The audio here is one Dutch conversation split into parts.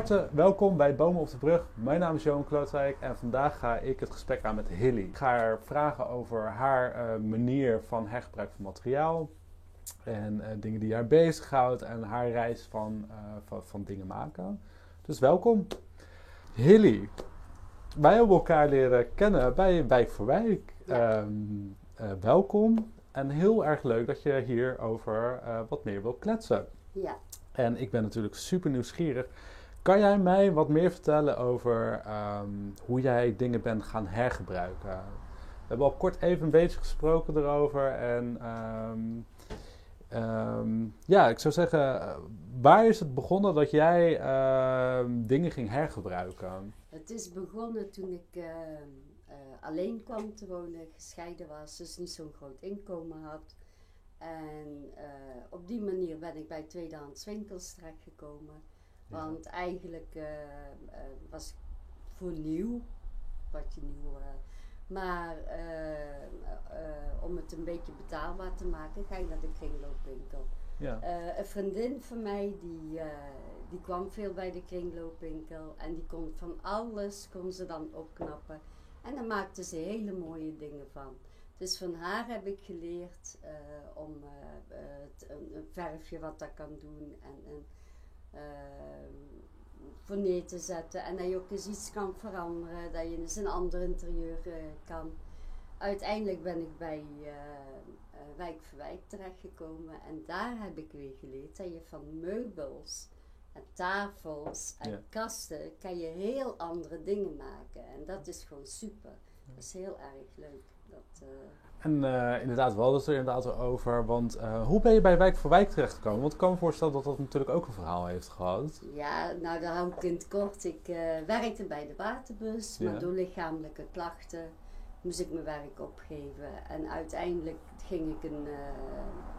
harte welkom bij Bomen op de Brug. Mijn naam is Johan Klootwijk en vandaag ga ik het gesprek aan met Hilly. Ik ga haar vragen over haar uh, manier van hergebruik van materiaal en uh, dingen die haar bezighoudt en haar reis van, uh, van, van, dingen maken. Dus welkom. Hilly, wij hebben elkaar leren kennen bij Wijk voor Wijk. Ja. Um, welkom en heel erg leuk dat je hier over wat meer wil kletsen. Ja. En ik ben natuurlijk super nieuwsgierig. Kan jij mij wat meer vertellen over um, hoe jij dingen bent gaan hergebruiken? We hebben al kort even een beetje gesproken erover. En um, um, ja, ik zou zeggen, waar is het begonnen dat jij dingen ging hergebruiken? Het is begonnen toen ik uh, alleen kwam te wonen, gescheiden was, dus niet zo'n groot inkomen had. En uh, op die manier ben ik bij tweedehands winkels terechtgekomen. Want ja. eigenlijk uh, uh, was ik voor nieuw, wat je nieuw. maar om het een beetje betaalbaar te maken, ga je naar de kringloopwinkel. Ja. een vriendin van mij die, die kwam veel bij de kringloopwinkel en die kon van alles kon ze dan opknappen. En daar maakte ze hele mooie dingen van. Dus van haar heb ik geleerd uh, om uh, een, een, verfje wat dat kan doen en, en voor neer te zetten. En dat je ook eens iets kan veranderen, dat je eens een ander interieur kan. Uiteindelijk ben ik bij Wijk voor Wijk terechtgekomen en daar heb ik weer geleerd dat je van meubels en tafels en ja. kasten kan je heel andere dingen maken. En dat is gewoon super. Dat is heel erg leuk. Dat, uh... En uh, inderdaad, we hadden het er inderdaad over. Want uh, hoe ben je bij Wijk voor Wijk terechtgekomen? Want ik kan me voorstellen dat dat natuurlijk ook een verhaal heeft gehad. Ja, nou daar hou ik in het kort. Ik werkte bij de waterbus, maar ja. door lichamelijke klachten moest ik mijn werk opgeven. En uiteindelijk ging ik een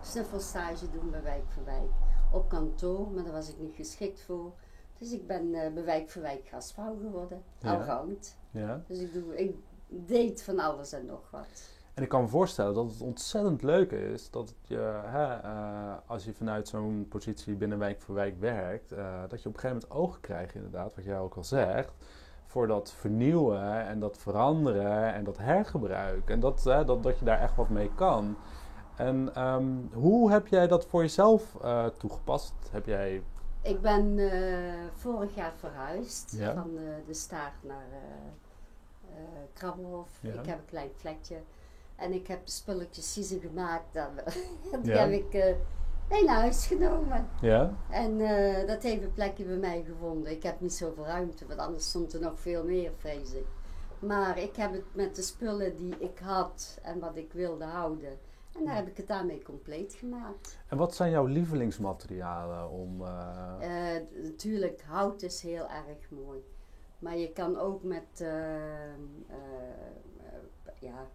snuffelstage doen bij Wijk voor Wijk. Op kantoor, maar daar was ik niet geschikt voor. Dus ik ben bij Wijk voor Wijk gastvrouw geworden. Ja. Allround. Ja. Dus ik doe... Ik, deed van alles en nog wat. En ik kan me voorstellen dat het ontzettend leuk is dat je, hè, uh, als je vanuit zo'n positie binnen wijk voor wijk werkt, uh, dat je op een gegeven moment ogen krijgt, inderdaad, wat jij ook al zegt, voor dat vernieuwen en dat veranderen en dat hergebruik. En dat, dat, dat je daar echt wat mee kan. En um, hoe heb jij dat voor jezelf toegepast? Heb jij. Ik ben vorig jaar verhuisd Ja. van de staart naar Krabbelhof. Ja. Ik heb een klein flatje. En ik heb spulletjes die ze gemaakt. Dan, die Ja. heb ik uh, mee naar huis genomen. Ja? En uh, dat heeft een plekje bij mij gevonden. Ik heb niet zoveel ruimte, want anders stond er nog veel meer, vrees ik. Maar ik heb het met de spullen die ik had en wat ik wilde houden. En daar heb ik het daarmee compleet gemaakt. En wat zijn jouw lievelingsmaterialen om. Uh, natuurlijk, hout is heel erg mooi. Maar je kan ook met, uh, ja,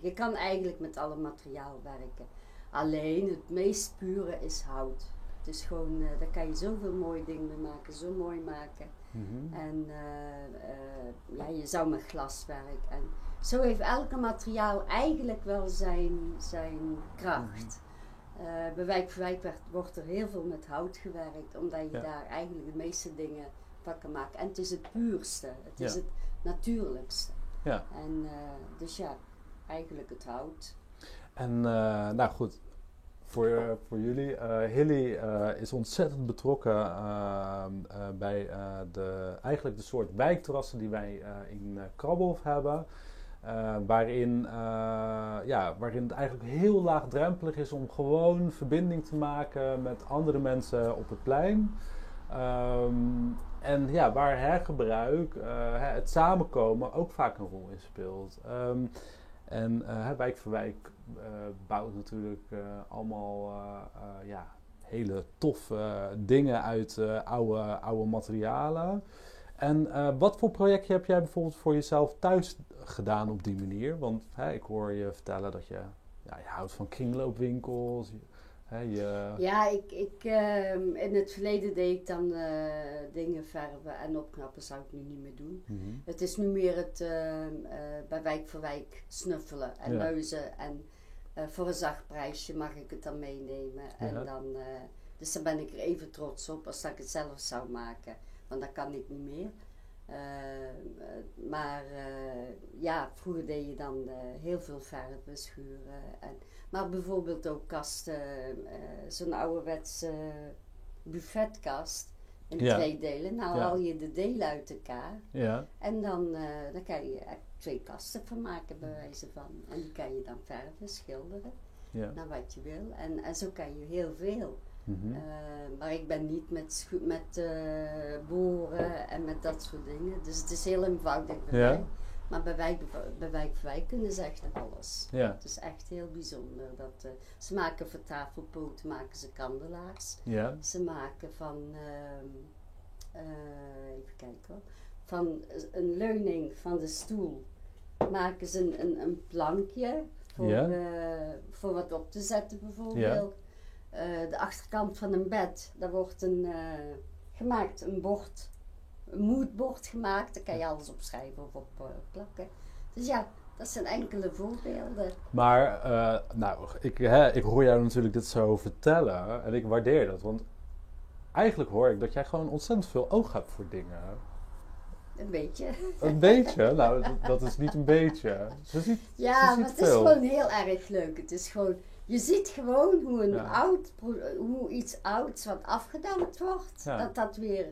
je kan eigenlijk met alle materiaal werken. Alleen het meest pure is hout. Het is gewoon, uh, daar kan je zoveel mooie dingen mee maken, zo mooi maken. Mm -hmm. En ja, je zou met glas werken. En zo heeft elke materiaal eigenlijk wel zijn, zijn kracht. Mm -hmm. bij Wijk voor Wijk werd, wordt er heel veel met hout gewerkt, omdat je Ja. daar eigenlijk de meeste dingen van kan maken. En het is het puurste, het is het natuurlijkste. Ja. En uh, dus ja, eigenlijk het hout. En uh, nou goed, voor, uh, voor jullie. Hilly is ontzettend betrokken bij de, eigenlijk de soort wijkterrassen die wij in Krabbelhof hebben. waarin, ja, waarin het eigenlijk heel laagdrempelig is om gewoon verbinding te maken met andere mensen op het plein. Um, en ja, waar hergebruik, uh, het samenkomen ook vaak een rol in speelt. Um, en uh, Wijk voor Wijk uh, bouwt natuurlijk allemaal ja, hele toffe dingen uit oude, oude materialen. En wat voor projectje heb jij bijvoorbeeld voor jezelf thuis gedaan op die manier? Want ik hoor je vertellen dat je, ja, je houdt van kringloopwinkels. Je... Ja, ik, ik, uh, in het verleden deed ik dan uh, dingen verven en opknappen, zou ik nu niet meer doen. Mm -hmm. Het is nu meer het uh, bij wijk voor wijk snuffelen en Ja. En voor een zacht prijsje mag ik het dan meenemen. En dan, dus dan ben ik er even trots op als dat ik het zelf zou maken. want dat kan ik niet meer. Eh, maar eh, ja, vroeger deed je dan eh, heel veel verven, schuren. En, maar bijvoorbeeld ook kasten, zo'n ouderwetse buffetkast in Ja. twee delen. Nou Ja. haal je de delen uit elkaar Ja, en dan, dan kan je er twee kasten van maken bij wijze van. En die kan je dan verven, schilderen, ja. naar wat je wil. En, en zo kan je heel veel. Mhm. Eh, maar ik ben niet met, met eh, boren en met dat soort dingen. Dus het is heel eenvoudig bij Ja. mij. Maar bij Wijk, bij Wijk voor Wijk kunnen ze echt alles. Ja, Het is echt heel bijzonder. Dat, eh, ze maken voor tafelpoten maken ze kandelaars. ja, Ze maken van, ehm, eh, even kijken hoor, van een leuning van de stoel maken ze een, een, een plankje voor, Ja. voor wat op te zetten bijvoorbeeld. Eh, de achterkant van een bed, daar wordt een eh, gemaakt, een bord, een moodbord gemaakt. Daar kan je alles op schrijven of op eh, plakken. Dus ja, dat zijn enkele voorbeelden. Maar, nou, ik, hè, ik hoor jou natuurlijk dit zo vertellen en ik waardeer dat. Want eigenlijk hoor ik dat jij gewoon ontzettend veel oog hebt voor dingen. Een beetje. Een beetje? Nou, dat, dat is niet een beetje. Ze ziet, Ja, maar het is gewoon heel erg leuk. Het is gewoon, je ziet gewoon hoe, een Ja. oud, hoe iets ouds wat afgedankt wordt, Ja. dat dat weer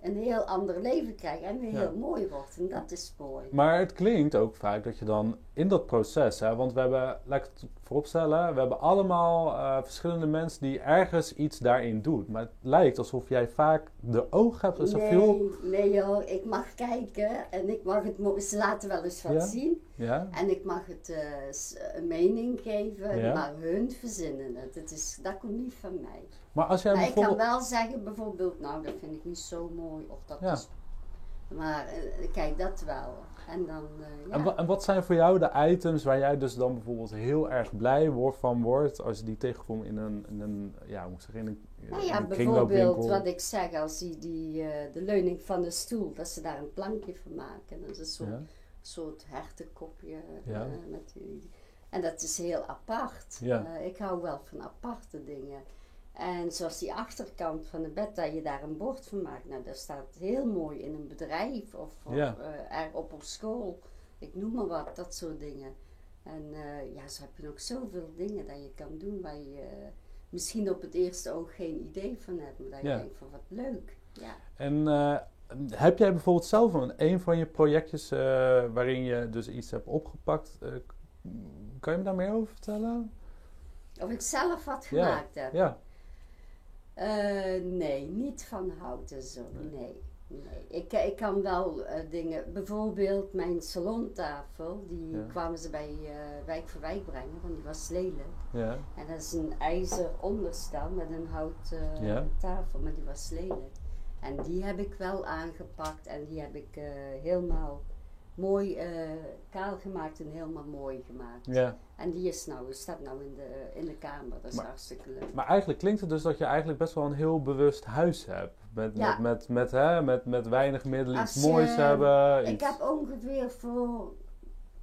een heel ander leven krijgt en weer Ja. heel mooi wordt. En dat is mooi. Maar het klinkt ook vaak dat je dan in dat proces, hè, want we hebben, laat ik het vooropstellen, we hebben allemaal eh, verschillende mensen die ergens iets daarin doen. Maar het lijkt alsof jij vaak de oog hebt zoveel. Nee, nee hoor, ik mag kijken en ik mag het, ze laten wel eens wat Ja? zien. Ja? En ik mag het eh, een mening geven, Ja. maar hun verzinnen het. het is, dat komt niet van mij. Maar als jij Maar ik kan bijvoorbeeld. wel zeggen, bijvoorbeeld, nou dat vind ik niet zo mooi, of dat is... Maar eh, kijk, dat wel. En dan, eh, ja. En, wa- en wat zijn voor jou de items waar jij dus dan bijvoorbeeld heel erg blij van wordt als je die tegenkomt in een, in een ja, hoe moet ik zeggen, in een, nou ja, een bijvoorbeeld wat ik zeg, als die, die eh, de leuning van de stoel, dat ze daar een plankje van maken. Dat is een soort, Ja? soort hertenkopje. Ja. eh, met die, en dat is heel apart. Ja. Eh, ik hou wel van aparte dingen. En zoals die achterkant van het bed, dat je daar een bord van maakt. Nou, dat staat heel mooi in een bedrijf of, of Ja. eh, er op op school. Ik noem maar wat, dat soort dingen. En eh, ja, zo heb je nog zoveel dingen dat je kan doen waar je eh, misschien op het eerste oog geen idee van hebt. Maar dat je Ja. denkt van wat leuk. Ja. En heb jij bijvoorbeeld zelf een, een van je projectjes waarin je dus iets hebt opgepakt? kan je me daar meer over vertellen? Of ik zelf wat Ja. gemaakt heb. Ja. Eh, nee, niet van hout en zo. Nee. nee. Ik, ik kan wel eh, dingen, bijvoorbeeld mijn salontafel, die Ja. kwamen ze bij eh, Wijk voor Wijk brengen, want die was lelijk. Ja. En dat is een ijzer onderstel met een hout eh, Ja. tafel, maar die was lelijk. En die heb ik wel aangepakt en die heb ik eh, helemaal mooi eh, kaal gemaakt en helemaal mooi gemaakt. ja. En die is nou, staat nou in de, in de kamer, dat is Maar- hartstikke leuk. Maar eigenlijk klinkt het dus dat je eigenlijk best wel een heel bewust huis hebt. Met, Ja. met, met, met, hè, met, met weinig middelen Als iets moois je- hebben. Ik heb ongeveer voor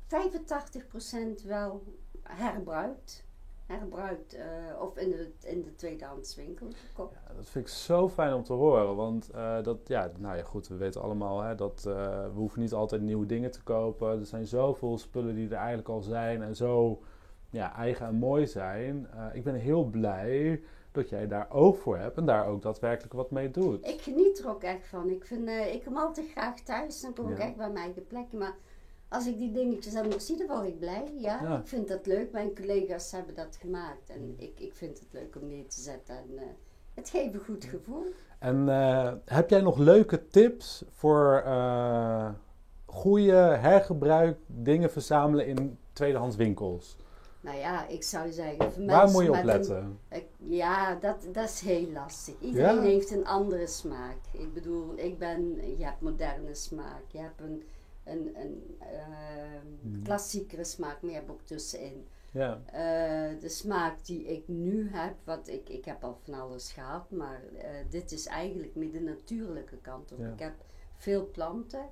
85% wel herbruikt. Herbruikt eh, of in de, in de tweedehandswinkel gekocht. Ja, dat vind ik zo fijn om te horen. Want eh, dat, ja, nou ja, goed, we weten allemaal hè, dat eh, we hoeven niet altijd nieuwe dingen te kopen. Er zijn zoveel spullen die er eigenlijk al zijn en zo ja, eigen en mooi zijn. Ik ben heel blij dat jij daar oog voor hebt en daar ook daadwerkelijk wat mee doet. Ik geniet er ook echt van. Ik, vind, ik kom altijd graag thuis. Dan kom ik echt bij mijn eigen plekje. Maar als ik die dingetjes dan nog zie, dan word ik blij. Ja, Ja. ik vind dat leuk. Mijn collega's hebben dat gemaakt. En ik, ik vind het leuk om neer te zetten. En eh, het geeft een goed gevoel. En eh, heb jij nog leuke tips voor eh goede hergebruik dingen verzamelen in tweedehands winkels? Nou ja, ik zou zeggen, voor Waar moet je op letten? een- ja, dat, dat is heel lastig. Iedereen Ja? heeft een andere smaak. Ik bedoel, ik ben, je hebt moderne smaak. Je hebt een, een, een Mhm. klassiekere smaak, maar hebt ook tussenin. Ja, Eh, de smaak die ik nu heb, wat ik, ik heb al van alles gehad, maar eh, dit is eigenlijk meer de natuurlijke kant op. Ja. Ik heb veel planten,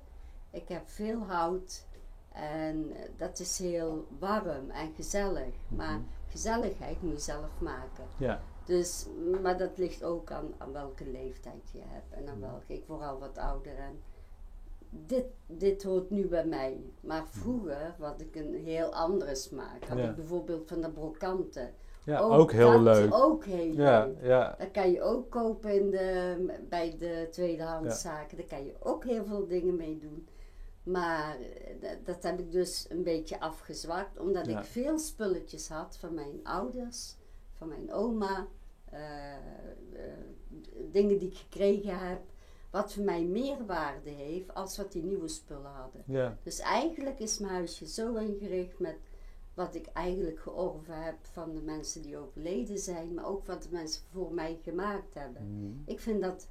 ik heb veel hout en dat is heel warm en gezellig. Maar Mhm. gezelligheid moet je zelf maken. Ja. Dus, maar dat ligt ook aan, aan welke leeftijd je hebt en aan Mm. welke. Ik word al wat ouder en dit, dit hoort nu bij mij. Maar vroeger had ik een heel andere smaak. Had Ja. ik bijvoorbeeld van de brokanten. ja, ook heel dat leuk. Ook heel Ja, leuk. ja, Dat kan je ook kopen in de, bij de tweedehandszaken. Daar kan je ook heel veel dingen mee doen. Maar eh, dat, dat heb ik dus een beetje afgezwakt. Omdat ik veel spulletjes had van mijn ouders, van mijn oma. eh, eh, dingen die ik gekregen heb. Wat voor mij meer waarde heeft als wat die nieuwe spullen hadden. ja. Dus eigenlijk is mijn huisje zo ingericht met wat ik eigenlijk georven heb van de mensen die overleden zijn, maar ook wat de mensen voor mij gemaakt hebben. Mm. Ik vind dat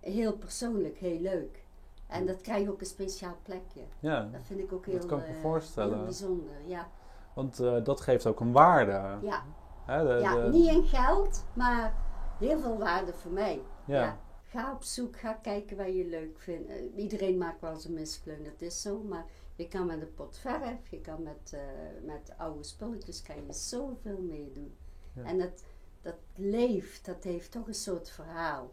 heel persoonlijk, heel leuk. En dat krijgt ook een speciaal plekje. Ja, Dat vind ik ook heel, Dat kan ik me eh, voorstellen. heel bijzonder. Ja, want eh, dat geeft ook een waarde. ja. Hè, de- ja de- niet in geld, maar heel veel waarde voor mij. ja. Ga op zoek, ga kijken wat je leuk vindt. Eh, iedereen maakt wel zijn miskleun, dat is zo. Maar je kan met een pot verf, je kan met, eh, met oude spulletjes, kan je zoveel mee doen. Ja. En dat, dat leeft, dat heeft toch een soort verhaal.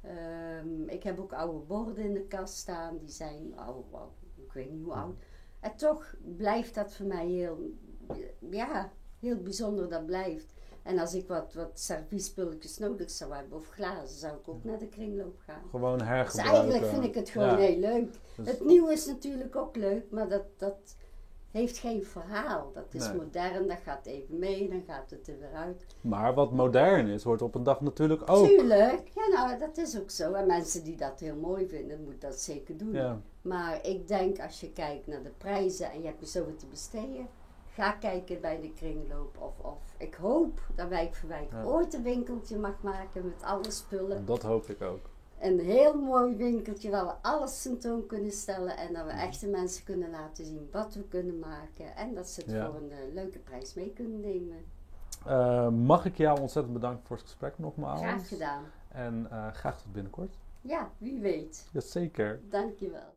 Ehm, ik heb ook oude borden in de kast staan, die zijn al, al ik weet niet hoe oud. En toch blijft dat voor mij heel, ja, heel bijzonder, dat blijft. En als ik wat, wat serviespulletjes nodig zou hebben, of glazen, zou ik ook naar de kringloop gaan. Gewoon Dus hergebruiken. eigenlijk vind ik het gewoon Ja. heel leuk. Dus- Het nieuwe is natuurlijk ook leuk, maar dat, dat heeft geen verhaal. Dat is Nee. modern, dat gaat even mee, dan gaat het er weer uit. Maar wat modern is, wordt op een dag natuurlijk ook. Tuurlijk, ja nou, dat is ook zo. En mensen die dat heel mooi vinden, moeten dat zeker doen. Ja, Maar ik denk als je kijkt naar de prijzen en je hebt er zoveel te besteden, ga kijken bij de kringloop. Of, of ik hoop dat Wijk voor Wijk Ja. ooit een winkeltje mag maken met alle spullen. dat hoop ik ook. Een heel mooi winkeltje waar we alles tentoon kunnen stellen en dat we Mhm. echte mensen kunnen laten zien wat we kunnen maken. En dat ze het Ja. voor een eh, leuke prijs mee kunnen nemen. Eh, mag ik jou ontzettend bedanken voor het gesprek nogmaals. Graag gedaan. En eh, graag tot binnenkort. Ja, wie weet. Jazeker. Dankjewel.